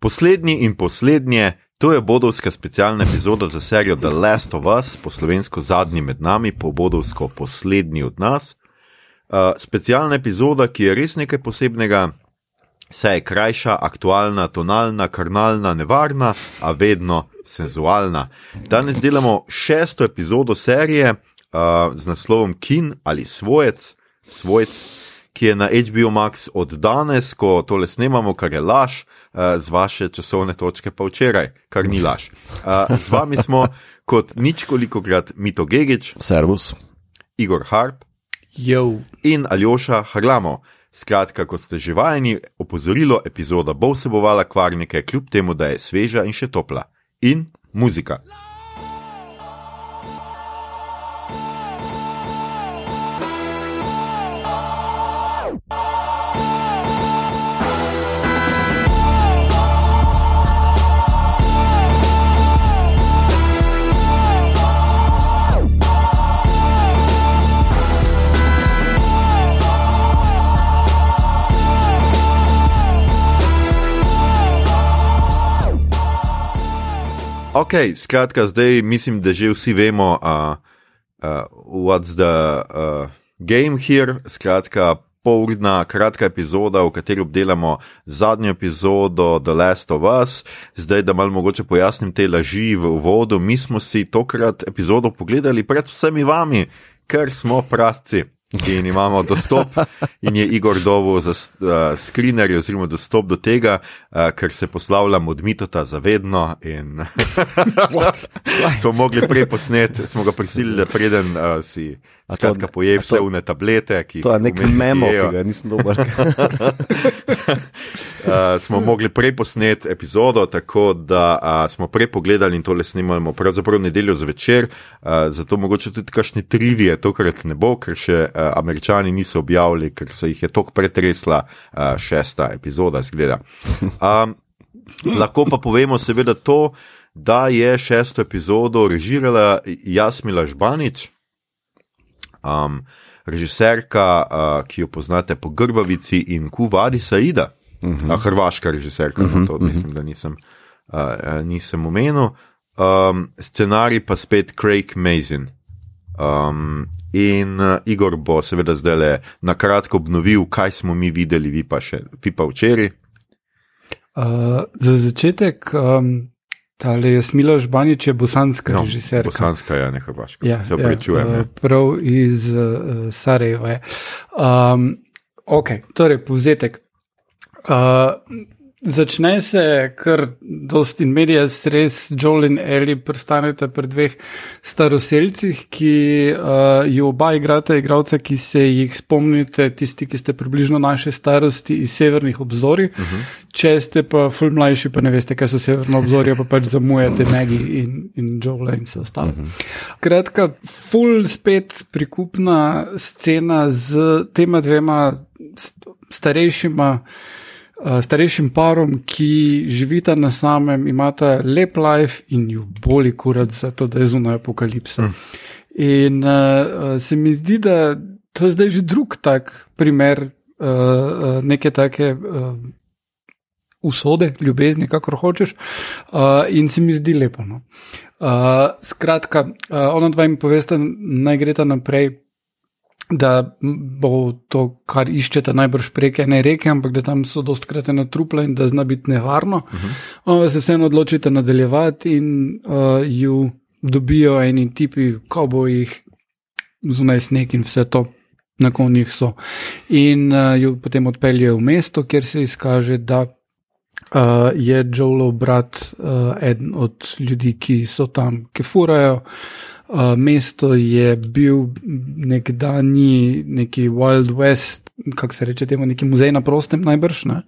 Poslednji in poslednje, to je bodovska specialna epizoda za serijo The Last of Us, po slovensko zadnji med nami, po bodovsko poslednji od nas. Uh, specialna epizoda, ki je res nekaj posebnega, saj je krajša, aktualna, tonalna, karnalna, nevarna, a vedno senzualna. Danes delamo šesto epizodo serije uh, z naslovom Kin ali Svojec, Svojc, ki je na HBO Max od danes, ko tole snemamo, kar je laž, z vaše časovne točke pa včeraj, kar ni laž. Z vami smo kot nič koliko krat Mito Gigič, Servus. Igor Harp Jo. in Aljoša Harlamo. Skratka, kot ste že vajeni, opozorilo, epizoda bo vsebovala kvarnike, kljub temu, da je sveža in še topla. In muzika. Ok, skratka, zdaj mislim, da že vsi vemo, uh, uh, what's the uh, game here. Skratka, polurna, kratka epizoda, v kateri obdelamo zadnjo epizodo The Last of Us. Zdaj, da malo mogoče pojasnim te laži v uvodu, mi smo si tokrat epizodo pogledali pred vsemi vami, ker smo prasci. In imamo dostop, in je Igor dobil za uh, screener, oziroma dostop do tega, uh, ker se poslavljam od mitota zavedno. In smo mogli prej posnet, smo ga prisilili, da preden uh, si skratka poje vse to- une tablete. ki To je jih nek memo, jejo. ki ga nisem dober. Uh, smo mogli prej posnet epizodo, tako da uh, smo prej pogledali in tole snimamo pravzaprav nedeljo zvečer, uh, zato mogoče tudi kakšne trivije tokrat ne bo, ker še uh, američani niso objavili, ker se jih je tok pretresla uh, šesta epizoda, zgleda. Um, lahko pa povemo seveda to, da je šesto epizodo režirala Jasmila Žbanič. Um, režiserka, uh, ki jo poznate po Grbavici in Kuvadi Saida, uh -huh. uh, hrvaška režiserka, uh -huh, to mislim, da nisem, uh, uh, nisem omenil. Um, scenarij pa spet Craig Mazin. Um, in uh, Igor bo seveda zdaj le na kratko obnovil, kaj smo mi videli, vi pa, še, vi pa včeraj. Uh, za začetek, um, tale Jasmila Žbanič je bosanska no, režiserka. Bosanska je, ne hrvaška. Ja, se oprečujem. Ja, Ja, uh, prav iz uh, Sarajeva. je. Um, ok, torej, povzetek. Uh, začne se, kar dosti in medija, res Joel in Ellie prstanete pri dveh staroseljcih, ki uh, ju oba igrate, igralce, ki se jih spomnite, tisti, ki ste približno naše starosti iz severnih obzorij. Uh -huh. Če ste pa ful mlajši, pa ne veste, kaj so severno obzorje, pa pač zamujate Maggie in, in Joel in vse ostalo. Uh -huh. Kratka, ful spet prikupna scena z tema dvema st- starejšima. Uh, starejšim parom, ki živita na samem, imata lep life in ju boli kurat za to, da je zunaj apokalipsa. Mm. In uh, se mi zdi, da to je zdaj že drug tak primer uh, uh, neke take. Uh, Usode, ljubezni, kako hočeš, uh, in se mi zdi lepo. No. Uh, skratka, uh, ona dva jim povesta, naj greta naprej, da bo to, kar iščete, najbrž prek ene reke, ampak da tam so dostkrat ena trupla in da zna biti nevarno. Uh -huh. Ona se vseeno odločite nadaljevati in uh, ju dobijo eni tipi, ko bo jih zunaj sneg in vse to. Na konjih so. In uh, jo potem odpeljejo v mesto, kjer se izkaže, da uh, je Joelov brat uh, eden od ljudi, ki so tam, ki furajo. Uh, mesto je bil nekdani neki Wild West, kako se reče temu, neki muzej na prostem, najbrž. Ne?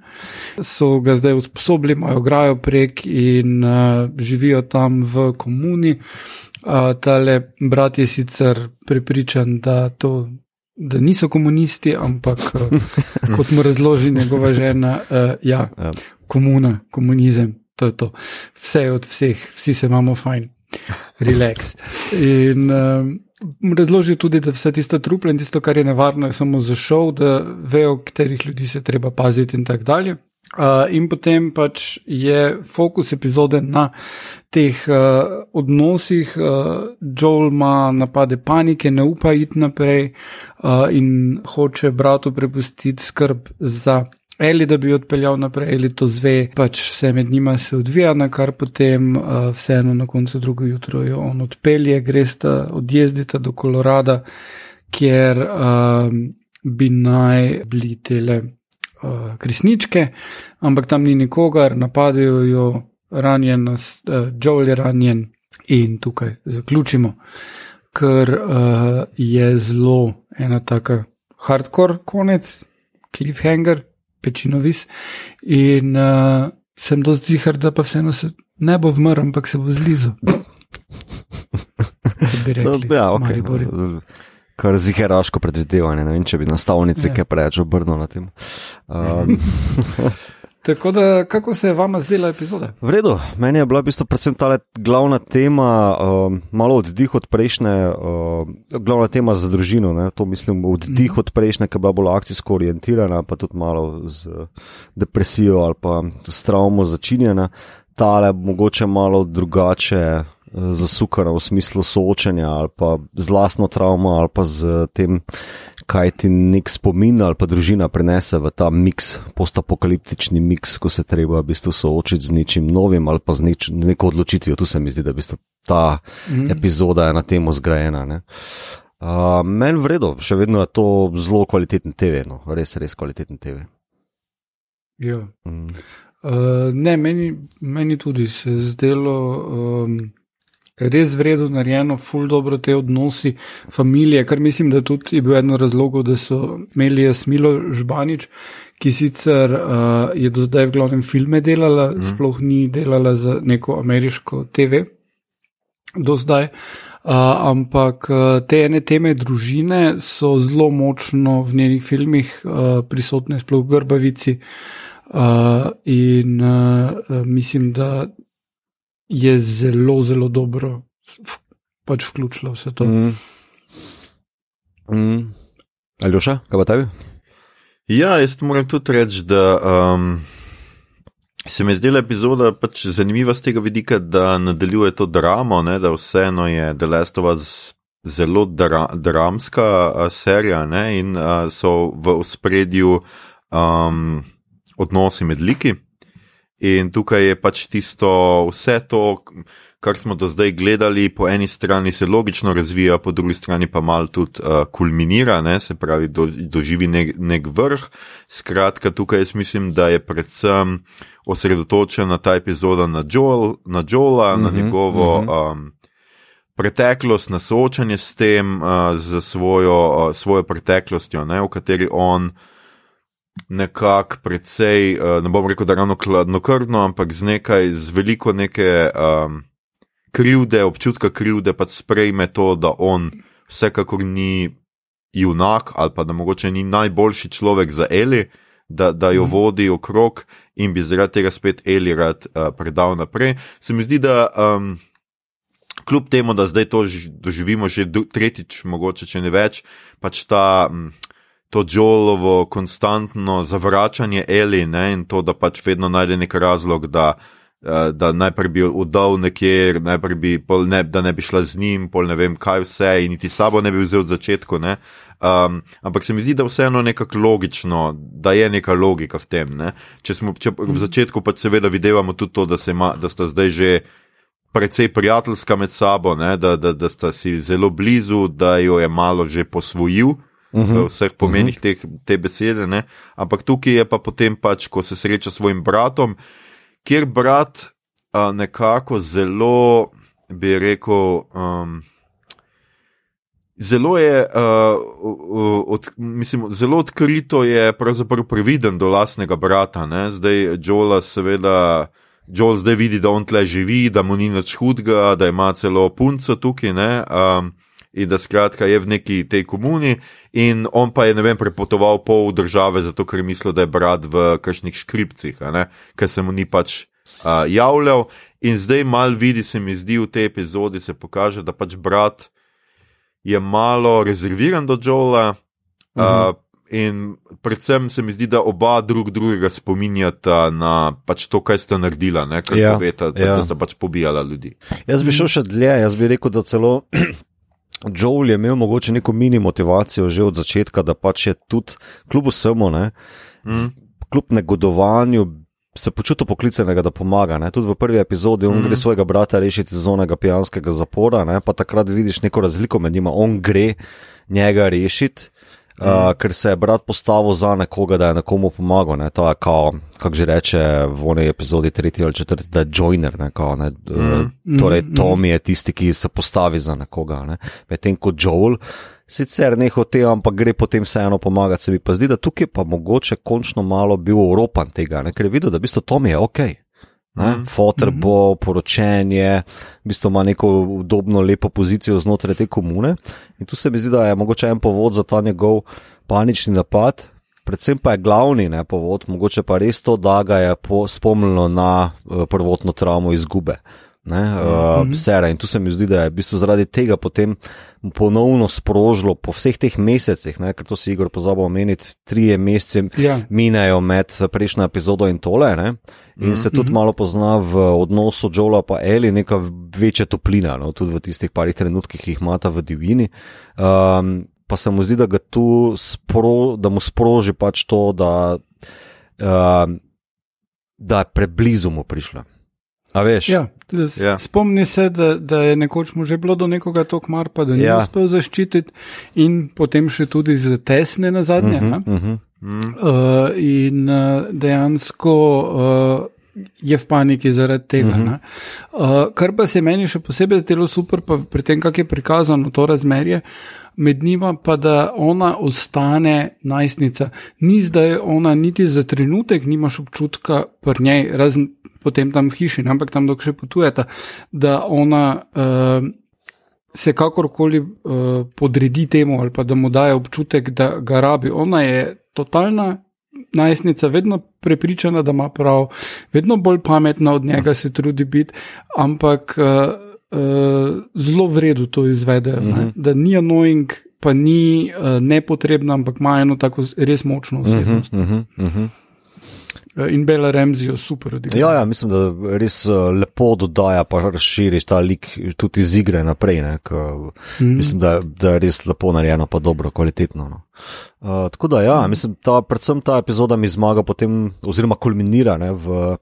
So ga zdaj usposobili, imajo grajo prek in uh, živijo tam v komuni. Uh, tale brat je sicer prepričan, da to. Da niso komunisti, ampak uh, kot mu razloži njegova žena, uh, Ja. komuna, komunizem, to je to. Vse je od vseh, vsi se imamo fajn, relax. In um, razloži tudi, da vse tiste truple in tisto, kar je nevarno, je samo za šov, da vejo, katerih ljudi se treba paziti in tako dalje. Uh, in potem pač je fokus epizode na teh uh, odnosih. Uh, Joel ima napade panike, ne upa iti naprej uh, in hoče bratu prepustiti skrb za Eli, da bi odpeljal naprej, ali to zve, pač vse med njima se odvija, na kar potem uh, vseeno na koncu drugo jutro jo on odpelje, gresta odjezdita do Kolorada, kjer uh, bi naj bili tele uh, kresničke, ampak tam ni nikogar, napadajo jo, ranjen, uh, Joel je ranjen in tukaj zaključimo, ker uh, je zelo ena taka hardcore konec, cliffhanger pečinovis. In uh, sem dosti zihar, da pa vseeno se ne bo vmrl, ampak se bo zlizel. Ja, okay. Kar ziharaško predvidevanje, ne vem, če bi nastavnice ja. kaj preveč obrnil na tem. Um. Tako da, kako se je vama zdela epizoda? V redu, meni je bila v bistvu predvsem ta glavna tema, uh, malo oddih od prejšnje, uh, glavna tema za družino. Ne? To mislim, oddih mm. od prejšnje, ki je bila bolj akcijsko orientirana, pa tudi malo z depresijo ali pa s travmo začinjena. Ta je mogoče malo drugače. Zasukana v smislu soočanja ali pa z vlastno travmo ali pa z tem kaj ti nek spomin ali pa družina prenese v ta miks, postapokaliptični miks, ko se treba v bistvu soočiti z nečim novim ali pa z neč, neko odločitvijo. Tu se mi zdi, da je ta mm. epizoda na temo zgrajena. Uh, Meni vredno, še vedno je to zelo kvaliteten TV, no, res, res kvaliteten TV. Ja. Mm. Uh, ne, meni, meni tudi se je zdelo. Um, res vredno narejeno, ful dobro te odnosi, družine, kar mislim, da tudi je bil eden razlogov, da so imeli Jasmilo Žbanič, ki sicer uh, je do zdaj v glavnem filme delala, mm. sploh ni delala za neko ameriško TV. Do zdaj, uh, ampak te ene teme družine so zelo močno v njenih filmih uh, prisotne, sploh v Grbavici. Uh, in uh, mislim, da je zelo, zelo dobro pač vključilo vse to. Mm. Mm. Ali še, kaj pa tebi? Ja, jaz moram tudi reči, da um, se mi je zdela epizoda pač zanimiva z tega vidika, da nadaljuje to dramo, ne, da vseeno je The Last of Us zelo dra dramska uh, serija ne, in uh, so v spredju um, odnosi med liki. In tukaj je pač tisto, vse to, kar smo do zdaj gledali, po eni strani se logično razvija, po drugi strani pa mal tudi uh, kulminira, ne? se pravi, do, doživi nek, nek vrh. Skratka, tukaj jaz mislim, da je predvsem osredotočena ta epizoda na, Joel, na Joela, mm -hmm, na mhm, njegovo. Mm -hmm. um, Preteklost, na soočanje s tem, uh, z svojo, uh, svojo preteklostjo, ne, v kateri on uh, nekako precej, uh, ne bom rekel, da ravno hladnokrvno, ampak z nekaj, z veliko neke um, krivde, občutka krivde, pa sprejme to, da on vsekakor ni junak ali pa da mogoče ni najboljši človek za Eli. Da, da jo mhm. vodi okrog in bi zaradi tega spet Eli rad uh, predal naprej. Se mi zdi, da um, kljub temu, da zdaj to doživimo že tretjič, mogoče če ne več, pač ta um, to Joelovo konstantno zavračanje Eli ne, in to, da pač vedno najde nek razlog, da, eh, da najprej bi oddal nekje, najprej bi, ne, da ne bi šla z njim, pol ne vem kaj vse in niti sabo ne bi vzel od začetka. Um, ampak se mi zdi, da vseeno nekako logično, da je neka logika v tem. Če, smo, če v začetku pa seveda videvamo tudi to, da, ima, da sta zdaj že. Predvsej prijateljska med sabo, ne, da, da, da sta si zelo blizu, da jo je malo že posvojil, uh, uh -huh. v mhm. vseh pomenih uh mhm. -huh. te besede. Ne? Ampak tukaj je pa potem, pač, ko se sreča s svojim bratom, kjer brat a, nekako zelo, bi rekel. Um, Zelo je, uh, od, mislim, zelo odkrito je previden do lastnega brata. Ne? Zdaj, Joel, seveda, Joel zdaj vidi, da on tle živi, da mu ni nič hudega, da ima celo punco tukaj. Um, in da skratka je v neki tej komuni, in on pa je, ne vem, prepotoval pol države, zato ker je mislil, da je brat v kakšnih škripcih, ker se mu ni pač uh, javljal. In zdaj mal vidi, se mi zdi v tej epizodi, se pokaže, da pač brat je malo rezerviran do Joela. Uh, in predvsem se mi zdi, da oba drug drugega spominjata na pač to, kaj sta naredila, ne, kar Ja, poveta, da, ja. da sta pač pobijala ljudi. Jaz bi šel še dlje, jaz bi rekel, da celo Joel je imel mogoče neko mini motivacijo že od začetka, da pač je tudi kljub vsemu, ne, Mm. kljub negodovanju. Se počuti poklicanega, da pomaga. Ne? Tudi v prvi epizodi on mm. Gre svojega brata rešiti iz onega pijanskega zapora, ne? pa takrat vidiš neko razliko med njima. On gre njega rešiti, mm. uh, ker se je brat postavil za nekoga, da je nekomu pomagal. Ne? To je, kao, kako že reče v onej epizodi, tretji ali četrti, da je joiner. Ne? Kao, ne? Mm. Uh, torej, Mhm, Tom je tisti, ki se postavi za nekoga. Ne? Medtem ko Joel. Sicer ne hoče, ampak gre potem vseeno pomagati. Se mi pa zdi, da tukaj pa mogoče končno malo bil oropan tega, ne? ker je videl, da v bistvu Tom je ok. Ne? Mhm. Fotor bo, poročen je, v bistvu ima neko udobno, lepo pozicijo znotraj te komune. In tu se mi zdi, da je mogoče en povod za ta njegov panični napad. Predvsem pa je glavni ne, povod, mogoče pa res to, da ga je po, spomnilo na uh, prvotno travmo izgube. Ne, uh, Mhm. Sera. In tu se mi zdi, da je v bistvu zaradi tega potem ponovno sprožilo po vseh teh mesecih, ne, ker to si Igor pozabil omeniti, trije meseci Ja. minejo med prejšnjo epizodo in tole. Ne? In se tudi malo pozna v odnosu Joela in Eli, neka večja toplina, no? tudi v tistih parih trenutkih, ki jih imata v divjini. Um, pa se mu zdi, da, spro, da mu sproži pač to, da, um, da je preblizu mu prišla. A veš? Ja, Ja. Spomni se, da, da je nekoč mu že bilo do nekoga tako mar, pa da ni Ja. uspel zaščititi, in potem še tudi za tesne na zadnje. Uh -huh. Uh -huh. Mm. uh, in uh, dejansko uh, je v paniki zaradi tega. Uh -huh. uh, kar pa se meni še posebej zdelo super, pa pri tem, kako je prikazano to razmerje. Med njima pa, da ona ostane najstnica. Ni zdaj ona niti za trenutek, nimaš občutka pri njej, razen potem tam v hiši, ampak tam dok še potujeta, da ona uh, se kakorkoli uh, podredi temu ali pa da mu daje občutek, da ga rabi. Ona je totalna najstnica, vedno prepričana, da ima prav, vedno bolj pametna od njega se trudi biti, ampak uh, uh, zelo vredu to izvedejo. Uh -huh. Da ni annoying, pa ni uh, nepotrebna, ampak ima eno tako res močno osebnost. Uh Uh -huh. Uh -huh. -huh. In Bela Remzi jo super odigra. Ja, ja, mislim, da res lepo dodaja, pa razširiš ta lik tudi iz igre naprej. Ne, k, mm. Mislim, da, da je res lepo narejeno, pa dobro, kvalitetno. No. Uh, tako da, ja, mislim, ta, predvsem ta epizoda mi zmaga, potem, oziroma kulminira ne, v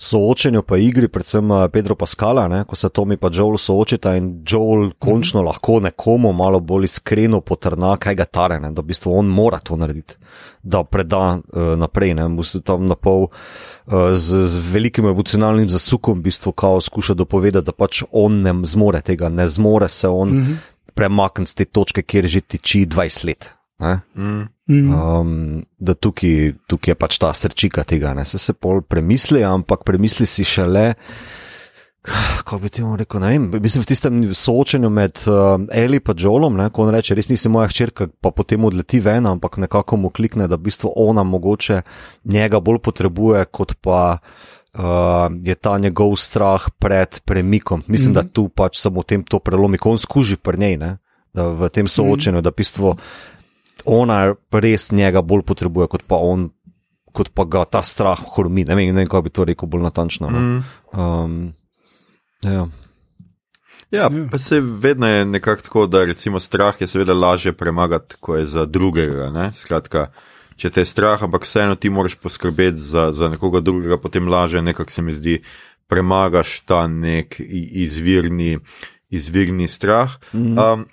soočenju, pa igri, predvsem uh, Pedro Pascala, ne, ko se Tomi pa Joel soočita in Joel končno mm. lahko nekomu malo bolj iskreno potrna, kaj ga tare, ne, da v bistvu on mora to narediti, da preda uh, naprej, ne, mu se tam na pol uh, z, z velikim emocionalnim zasukom, v bistvu, kao skuša dopovedati, da pač on ne zmore tega, ne zmore se on -hmm. premakniti z te točke, kjer že tiči 20 let. Ne? Mm. Um, da tukaj, tukaj je pač ta srčika tega, ne se, se pol premisli, ampak premisli si šele. Kako bi ti rekel, ne vem, mislim v tistem soočenju med uh, Eli in Joelom, ne, ko on reče, res nisi moja hčerka, pa potem odleti ven, ampak nekako mu klikne, da v bistvu ona mogoče njega bolj potrebuje, kot pa uh, je ta njegov strah pred premikom. Mislim, mm -hmm. da tu pač samo tem to prelomi, ko on skuži pri njej, ne, da v tem soočenju, mm -hmm. da v bistvu ona res njega bolj potrebuje, kot pa on. Kot pa ga ta strah hormi, ne vem, ne vem kako bi to rekel bolj natančno. No. Mm. Um, ja. Ja, pa se vedno je nekako tako, da recimo strah je seveda lažje premagati, ko je za drugega. Ne? Skratka, če te je strah, ampak vseeno ti moraš poskrbeti za, za nekoga drugega, potem lažje nekako se mi zdi, premagaš ta nek izvirni, izvirni strah. Mm. Um,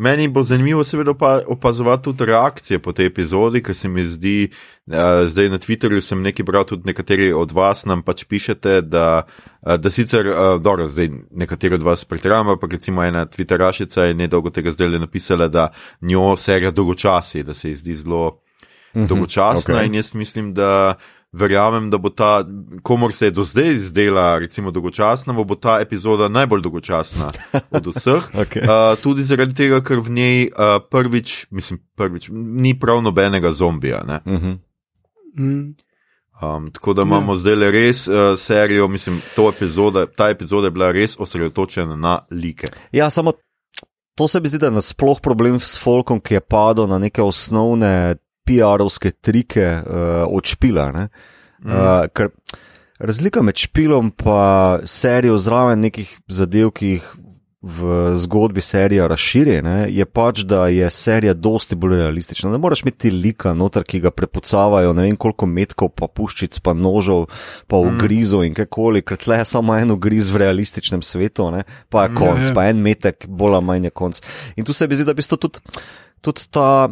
Meni bo zanimivo, seveda, opa- opazovati tudi reakcije po tej epizodi, ker se mi zdi, uh, zdaj na Twitterju sem nekaj bral, tudi nekateri od vas nam pač pišete, da, uh, da sicer, uh, dobro, zdaj nekateri od vas pretiramo, ampak recimo ena Twitterašica je nedolgo tega zdaj napisala, da njo serija dolgočasi, da se ji zdi zelo dolgočasna okej. in jaz mislim, da verjamem, da bo ta, komor se je do zdaj zdela, recimo, dolgočasna, bo ta epizoda najbolj dolgočasna od vseh. Okej. uh, tudi zaradi tega, ker v njej uh, prvič, mislim, prvič, ni prav nobenega zombija. Ne? Uh -huh. Mm. Um, tako da imamo zdaj le res uh, serijo, mislim, to epizoda, ta epizoda je bila res osredotočena na like. Ja, samo to se mi zdi, da je nasploh problem s Folkom, ki je padel na neke osnovne PR-ovske trike uh, od špila. Mm. Uh, ker razlika med špilom in serijo zraven nekih zadev, ki jih v zgodbi serija razširi, ne, je pač, da je serija dosti bolj realistična. Ne moreš imeti lika noter, ki ga prepucavajo, ne vem koliko metkov, pa puščic, pa nožov, pa ugrizov mm. in kakoli, ker tle je samo en ugriz v realističnem svetu, ne, pa je konc, ja, ja. pa en metek, bolj ali manj je konc. In tu se mi zdi, da bi to tudi, tudi ta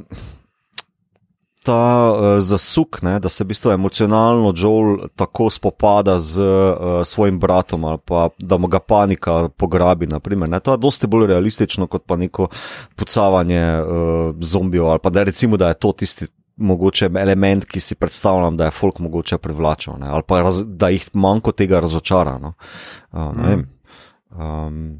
ta uh, zasuk, ne, da se v bistvu emocionalno Joel tako spopada z uh, svojim bratom ali pa da mu ga panika pograbi. Naprimer, to je dosti bolj realistično kot pa neko pucavanje uh, zombijev ali pa da recimo, da je to tisti. Mogoče element, ki si predstavljam, da je folk mogoče privlačil, ne? ali pa raz, da jih manjko tega razočara. No? Uh, um,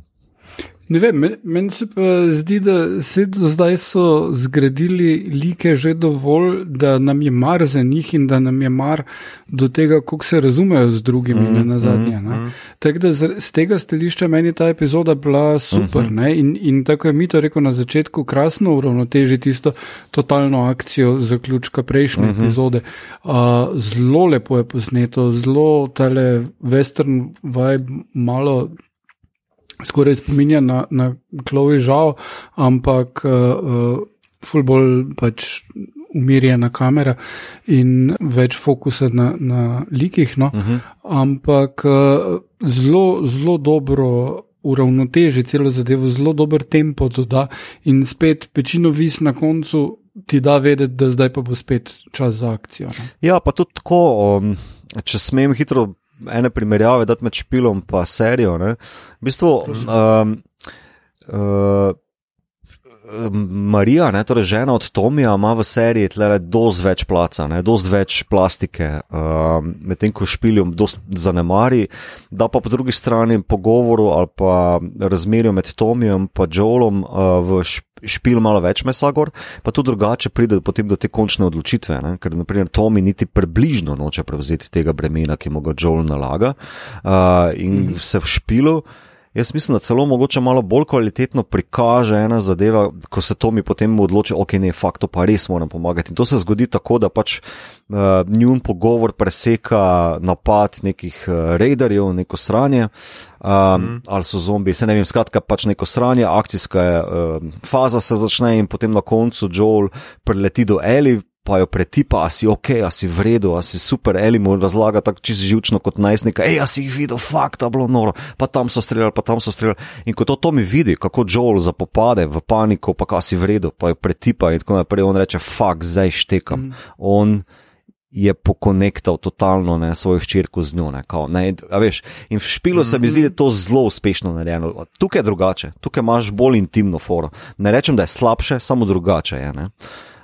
Ne vem, meni se pa zdi, da se do zdaj so zgradili like že dovolj, da nam je mar za njih in da nam je mar do tega, kako se razumejo z drugimi mm, na zadnje. Mm, mm. Tako da z, z tega stališča meni ta epizoda bila super. Mm -hmm. in, in tako je mi to rekel na začetku, krasno uravnoteži tisto totalno akcijo zaključka prejšnje mm -hmm. epizode. Uh, zelo lepo je posneto, zelo tale western vibe, malo skoraj spominja na, na Klovi žal, ampak uh, ful bolj pač umirjena kamera in več fokusa na, na likih. No? Uh mhm. -huh. Ampak uh, zelo, zelo dobro. Uravnoteži celo zadevo, zelo dober tempo doda, in spet pečino vis na koncu ti da vedeti, da zdaj pa bo spet čas za akcijo. Ne? Ja, pa tudi tako, um, če smem hitro ene primerjave, da med špilom in serijo. Ne? V bistvu, um, uh, Marija, ne, torej žena od Tomija, ima v seriji dosti več placa, dosti več plastike, um, medtem ko špiljum dosti zanemari, da pa po drugi strani pogovoru ali pa razmerju med Tomijem in Joelom uh, v špil malo več mesa gor, pa tudi drugače pride potem do te končne odločitve, ne? ker naprimer Tomi niti približno noče prevzeti tega bremena, ki mu ga Joel nalaga uh, in mm. se v špilu. Jaz mislim, da celo mogoče malo bolj kvalitetno prikaže ena zadeva, ko se to mi potem odloči, ok, ne, fakt, to pa res moram pomagati. In to se zgodi tako, da pač uh, njun pogovor preseka napad nekih uh, raiderjev, neko sranje, um, mm. ali so zombi, se ne vem, skratka, pač neko sranje, akcijska je, uh, faza se začne in potem na koncu Joel preleti do Eli, pa jo pretipa, a si ok, a si vredo, a si super, ali mu razlaga tako čisto živčno kot najstnika, hej, a si jih videl, fakt, da bilo noro, pa tam so streljali, pa tam so streljali. In ko to, to mi vidi, kako Joel zapopade v paniko, pa kaj si vredo, pa jo pretipa in tako naprej, on reče, fakt, zdaj štekam. Mm. On je pokonektal totalno ne, svojo hčerko z njo. Ne, kao, ne, veš, in v špilu se mi zdi, da je to zelo uspešno narejeno. Tukaj je drugače, tukaj imaš bolj intimno foro. Ne rečem, da je slabše, samo drugače je. Ne.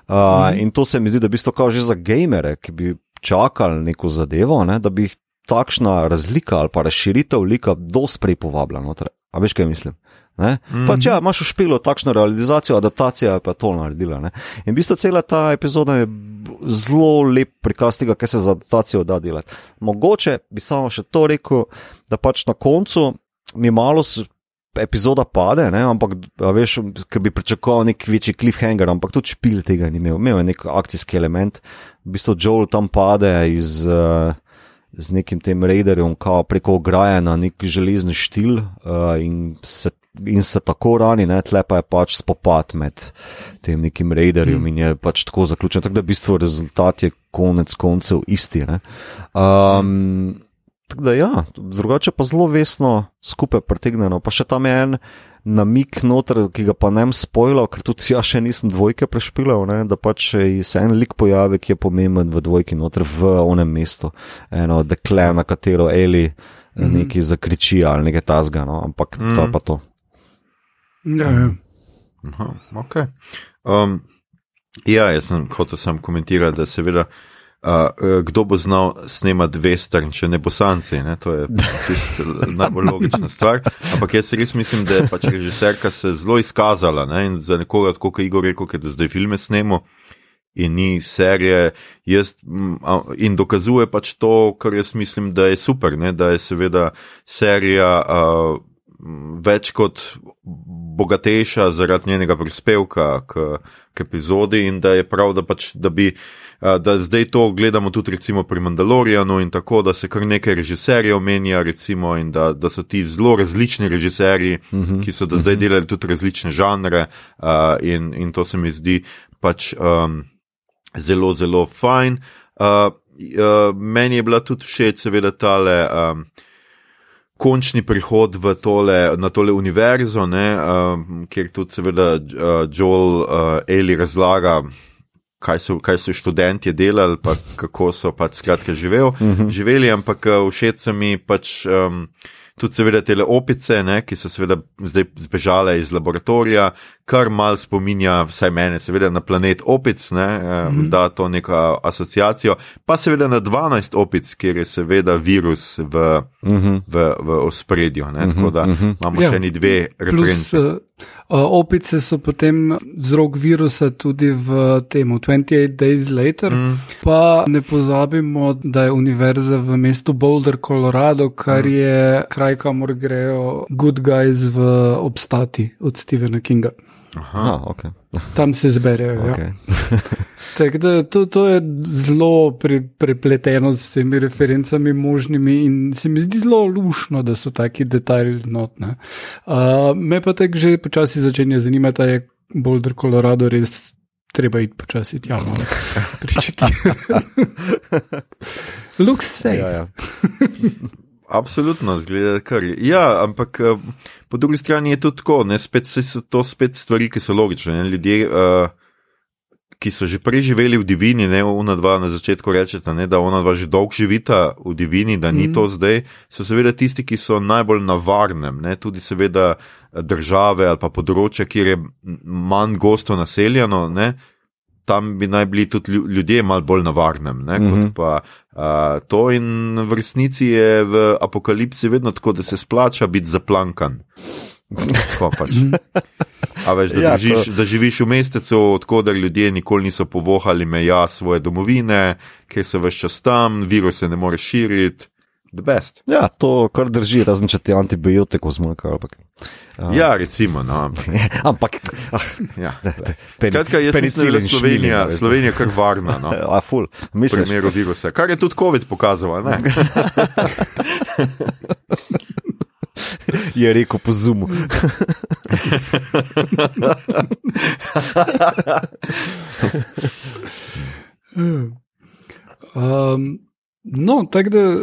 Uh, mm. In to se mi zdi, da bi to kao že za gamere, ki bi čakali neko zadevo, ne, da bi jih takšna razlika ali pa razširitev lika dosti prej povabila. Notre. A veš, kaj mislim? Mm -hmm. Pa če ja, imaš v špilu takšno realizacijo, adaptacija pa je to naredila. Ne? In v bistvu cela ta epizoda je zelo lep prikaz tega, kaj se za adaptacijo da delati. Mogoče bi samo še to rekel, da pač na koncu mi malo epizoda pade, ne? ampak veš, ker bi pričakoval nek večji cliffhanger, ampak tudi špil tega ni imel. Imel je nek akcijski element, v bistvu Joel tam pade iz, uh, z nekim tem raiderjem, preko ograje na nek železni štil uh, in, se, in se tako rani, ne? tle pa je pač spopad med tem nekim raiderjem mm. in je pač tako zaključen. Tako da v bistvu rezultat je konec koncev isti. Um, Tako da, ja, drugače pa zelo vesno skupaj pretegnjeno. Pa še tam je en namik noter, ki ga pa ne bom spojil, ker tudi jaz še nisem dvojke prešpilal, ne, da pač se en lik pojavi, ki je pomemben v dvojki noter v onem mestu. Eno dekle, na katero Eli mm -hmm. nekaj zakriči ali nekaj tasga, no, ampak mm -hmm. to pa to. Ja, ja. Aha, okay. um, ja, jaz sem hotel sam komentirati, da seveda. Uh, kdo bo znal snemati western, če ne bosanci? Ne? To je najbolj logična stvar. Ampak jaz res mislim, da je pač režiserka se zelo izkazala ne? in za nekoga, kot je Igor rekel, da zdaj filme snemo in ni serije, jaz, in dokazuje pač to, kar jaz mislim, da je super, ne? da je seveda serija uh, več kot bogatejša zaradi njenega prispevka k, k epizodi in da je prav, da, pač, da bi. Da zdaj to gledamo tudi recimo pri Mandalorianu in tako, da se kar nekaj režiserjev menja recimo in da, da so ti zelo različni režiserji, uh -huh. ki so do zdaj delali tudi različne žanre uh, in, in to se mi zdi pač um, zelo, zelo fajn. Uh, uh, meni je bila tudi všeč seveda tale. Um, končni prihod v tole, na tole univerzo, ne, uh, kjer tudi seveda uh, Joel uh, Eli razlaga. Kaj so, kaj so študenti delali, pa kako so pač skratka živel, uh mhm. -huh. živeli, ampak všeč se mi pač um, tudi, seveda, te opice, ne, ki so seveda zdaj zbežale iz laboratorija, kar mal spominja, vsaj mene, seveda na planet opic, ne, mm -hmm. da to neko asociacijo, pa seveda na 12 opic, kjer je seveda virus v, mm -hmm. v, v ospredju. Mm -hmm. Tako da mm -hmm. imamo ja. še eni dve reference. Uh, opice so potem vzrok virusa tudi v tem 28 Days Later. Mm. Pa ne pozabimo, da je univerza v mestu Boulder, Colorado, kar mm. je kraj, kamor grejo good guys v obstati od Stephena Kinga. Aha, okay. Tam se zberejo. Okay. ja. da, to, to je zelo pre, prepleteno z vsemi referencami možnimi in se mi zdi zelo lušno, da so taki detajli notne. Uh, me pa tako že počasi začenja zanimati, da je Boulder, Colorado res treba iti počasi tja. No. Pričakaj. Looks safe. Ja, ja. Absolutno, zgleda kar. Ja, ampak uh, po drugi strani je to tako, ne, spet so to spet stvari, ki so logične. Ne, ljudje, uh, ki so že prej živeli v divini, ne ona dva na začetku rečeta, ne, da ona dva že dolgo živita v divini, da ni mm. to zdaj, so seveda tisti, ki so najbolj na varnem, ne, tudi seveda države ali pa področja, kjer je manj gosto naseljeno, ne, tam bi naj bili tudi ljudje malo bolj na varnem. Ne, mm -hmm. pa, uh, to in v resnici je v apokalipsi vedno tako, da se splača biti zaplankan. Pač. A veš, da, ja, žiš, da živiš v mestecu, odkuder ljudje nikoli niso povohali meja svoje domovine, ker so več čas tam, virus se ne more širiti the best. Ja, to kar drži, razen če ti antibiotikov zmanjka. Ampak, uh. Ja, recimo. No, ampak. Ah, ja, Skratka, jaz mislim, da je Slovenija, Slovenija kar varna. No. A, ful, mislim. Primeru virusa. Kar je tudi COVID pokazal, ne? je rekel po zumu. um, No, tako da uh,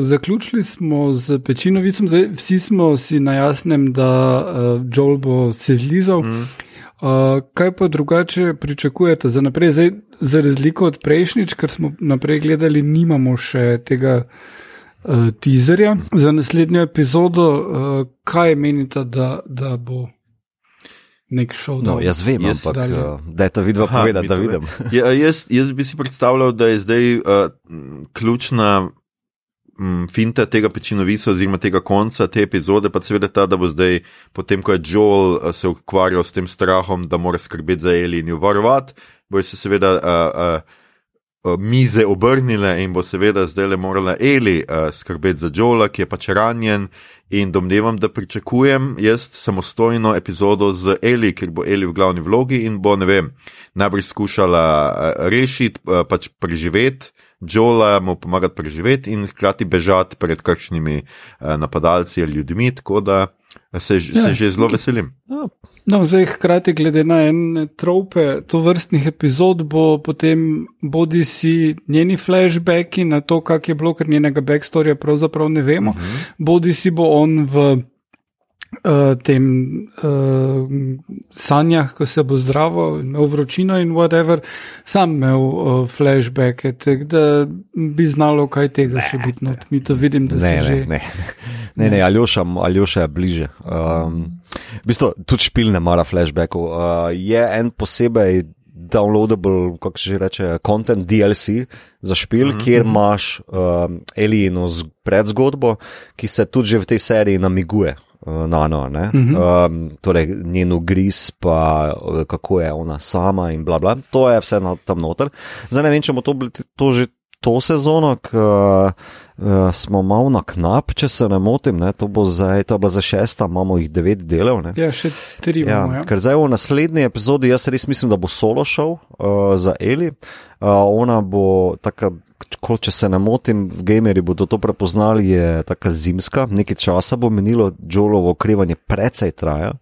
zaključili smo z pečino, Zdaj, vsi smo si na jasnem, da uh, Joel bo se zlizal. Mm. Uh, kaj pa drugače pričakujete za naprej? Zdaj, za razliko od prejšnjič, kar smo naprej gledali, nimamo še tega uh, teaserja za naslednjo epizodo. Uh, kaj menite, da, da bo? Nek šov. No, jaz vem, jaz, ampak uh, da je to vidno povedati, da vidim. ja, jaz, jaz bi si predstavljal, da je zdaj uh, ključna um, finta tega pečinovisa, oziroma tega konca te epizode, pa seveda ta, da bo zdaj, potem ko je Joel uh, se ukvarjal s tem strahom, da mora skrbeti za Eli in jo varovati, bo se seveda. Uh, uh, Mize obrnile in bo seveda zdaj le morala Eli uh, skrbeti za Joela, ki je pač ranjen, In domnevam, da pričakujem jaz samostojno epizodo z Eli, ker bo Eli v glavni vlogi in bo, ne vem, najprej skušala eh, rešiti, eh, pač preživeti, Joela mu pomagati preživeti in hkrati bežati pred kakšnimi eh, napadalci ali ljudmi. Tako da se, ja. se že zelo veselim. Ja. No, zdaj, hkrati, glede na ene trope to vrstnih epizod, bo potem bodi si njeni flashbacki na to, kak je bilo, ker njenega backstorja pravzaprav ne vemo, uh mhm. -huh. bodi si bo on v uh, tem uh, sanjah, ko se bo zdravo, imel vročino in whatever, sam imel uh, flashbacke, tako da bi znalo, kaj tega ne, še biti. No, mi to vidim, da ne, se ne, že. Ne, ne, ne Aljoša, Aljoša je bliže. Um, v bistvu tudi špil ne mara flashbackov. Uh, je en posebej. Downloadable, kako se že reče, content DLC za špil, mm -hmm. kjer imaš um, Elijino predzgodbo, ki se tudi že v tej seriji namiguje na no, no, uh -huh. um, torej njen ugriz, pa kako je ona sama in bla bla. To je vse na, tam noter. Zdaj ne vem, če bomo to, to že to sezono, ki uh, smo malo na knap, če se ne motim. Ne? To bo zdaj, to je bila za šesta, imamo jih devet delov. Ne? Ja, še tri Ja, imamo. Ja, ker zdaj v naslednji epizodi, jaz res mislim, da bo solo šel uh, za Eli. Uh, ona bo taka, ko, če se ne motim, gameri bodo to prepoznali, je taka zimska, nekaj časa bo menilo, Jolovo okrevanje precej traja.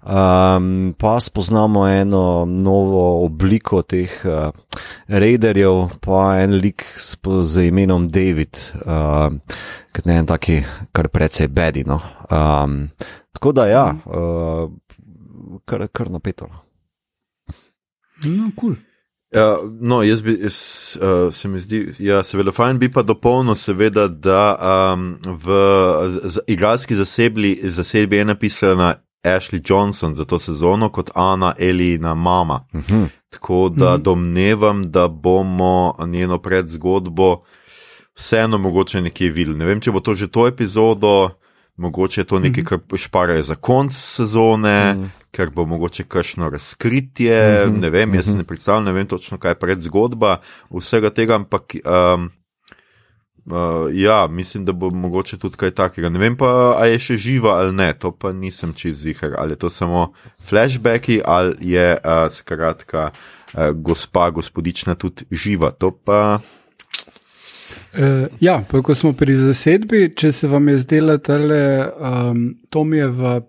Um, pa spoznamo eno novo obliko teh uh, raiderjev, pa en lik s, z imenom David, uh, ki je en taki, kar precej bedino. Um, tako da ja, uh, kar, kar napeto. no, cool. Ja, no, jaz bi, jaz, uh, se mi zdi, ja, seveda, fajn bi pa dopolnil, seveda, da um, v z, igralski zasebi, zasebi je napisana Ashley Johnson za to sezono kot Ana Elina mama. Uh -huh. Tako da domnevam, da bomo njeno predzgodbo vseeno mogoče nekje videli. Ne vem, če bo to že to epizodo, mogoče je to nekaj, kar šparajo za konc sezone, mm. ker bo mogoče kakšno razkritje. Mm -hmm. Ne vem, jaz si ne predstavljam, ne vem točno, kaj je predzgodba vsega tega, ampak. Um, Uh, ja, mislim, da bo mogoče tudi kaj takega. Ne vem pa, ali je še živa ali ne, to pa nisem čez ziger. Ali je to samo flashbacki ali je uh, skratka uh, gospa, gospodična tudi živa. To pa. Uh, ja, pa ko smo pri zasedbi, če se vam je zdela tale um, Tomijeva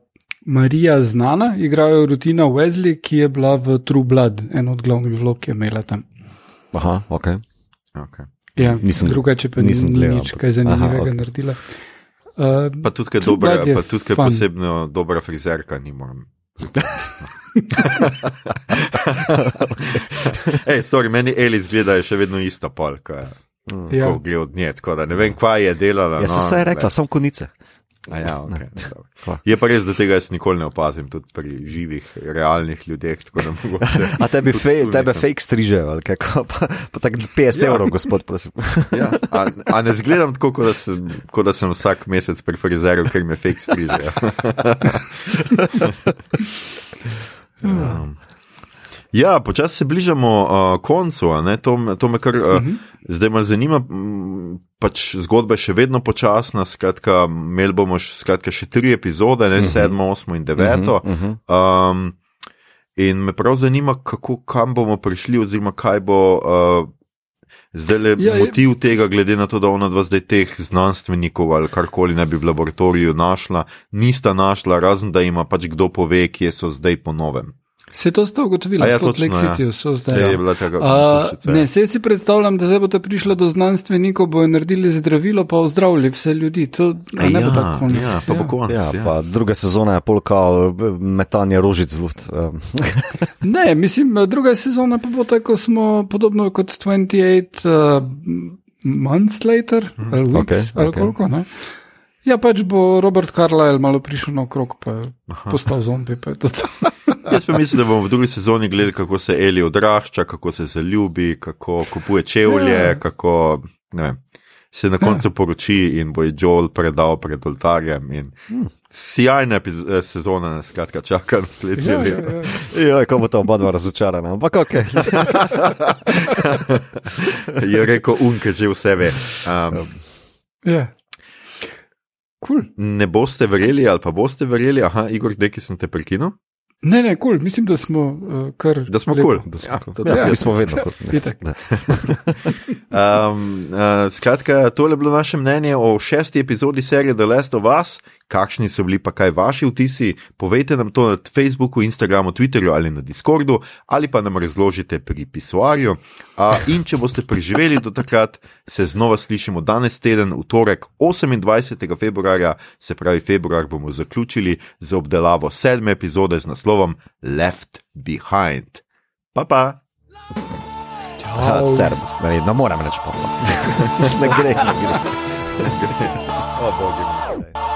Marija znana, igrajo rutina Wesley, ki je bila v True Blood, en od glavnih vlog, ki je imela tam. Aha, ok. Okay. Ja, Nisem- drugače pa nisem ni gledal, nič kaj zanimivega Aha, Aha, ok. okay. naredila. Uh, Pa tudi, True dobra, pa tudi, fun. posebno dobra frizerka ni moram. Ej, sorry, meni Eli zgleda še vedno ista polka. Ja. Ko gre od nje, tako da ne vem, kva je delala. Ja, se no, saj je rekla, sem konice. A Ja, okay. Kva? je pa res, da tega jaz nikoli ne opazim, tudi pri živih, realnih ljudeh. A tebi, tudi fe, tu tebe fake strižejo, ali kako? Pa, pa tako 50 Ja. ja. evrov, gospod, prosim. Ja, a, a ne zgledam tako, kot da, sem, kot da sem vsak mesec pri frizerju, ker me fake strižejo. um, ja, počasi se bližamo uh, koncu, ne, to, to me kar uh, uh -huh. zdaj me zanima. Pač zgodba je še vedno počasna, skratka, imeli bomo še, skratka, še tri epizode, ne uh -huh. sedmo, osmo in deveto. Uh -huh. um, in me prav zanima, kako, kam bomo prišli, oziroma kaj bo uh, zdaj le Ja, ja, je- motiv tega, glede na to, da ona dva zdaj teh znanstvenikov ali karkoli ne bi v laboratoriju našla, nista našla, razen da ima pač kdo pove, kje so zdaj po novem. Se to ste ugotovili, ja, v Salt Lake točno, ja. So zdaj. Se je bila taka Uh, ne, ja. se si predstavljam, da zdaj bodo prišli do znanstvenikov, bojo naredili zdravilo, pa ozdravili vse ljudi. To a ne bo ja, tako konec. ja, pa bo konec. Ja, ja. pa druga sezona je polka metanje rožic v luft. Ne, mislim, druga sezona pa bo tako, smo podobno kot 28 uh, months later, ali weeks, okej, ali okej. koliko. Ne? Ja, pač bo Robert Carlyle malo prišel na okrog, pa je postal zombi. Pa je to to. Jaz pa mislim, da bomo v drugi sezoni gledali, kako se Eli odrašča, kako se zaljubi, kako kupuje čevlje, Ja. kako ne vem, se na koncu poroči in bo je Joel predal pred oltarjem. in Sjajna epiz- eh, sezona, skratka, čaka naslednje ja, leto. ja, ja. Joj, kako bo ta oba dva razočarana, ampak ok. Je rekel Unke, že vse ve. Um, ja. Cool. ne boste verjeli, ali pa boste verjeli, aha, Igor, nekaj sem te prekinil. Ne, ne, cool. mislim, da smo uh, kar. Da smo kul. Da smo Ja, cool. to Ja, tako mi jaz smo vedno kot Itak. ne. Um, uh, skratka, tole je bilo naše mnenje o šesti epizodi serije The Last of Us. Kakšni so bili pa kaj vaši vtisi? Povejte nam to na Facebooku, Instagramu, Twitterju ali na Discordu, ali pa nam razložite pri pisuarju. Uh, in če boste preživeli do takrat, se znova slišimo danes teden, v torek 28. februarja, se pravi februar, bomo zaključili z obdelavo sedme epizode z naslovom Left Behind. Pa pa! Aha, Servus, ne, ne morem reči pa. Ne gre, ne gre. O, bogi. Še enkrat.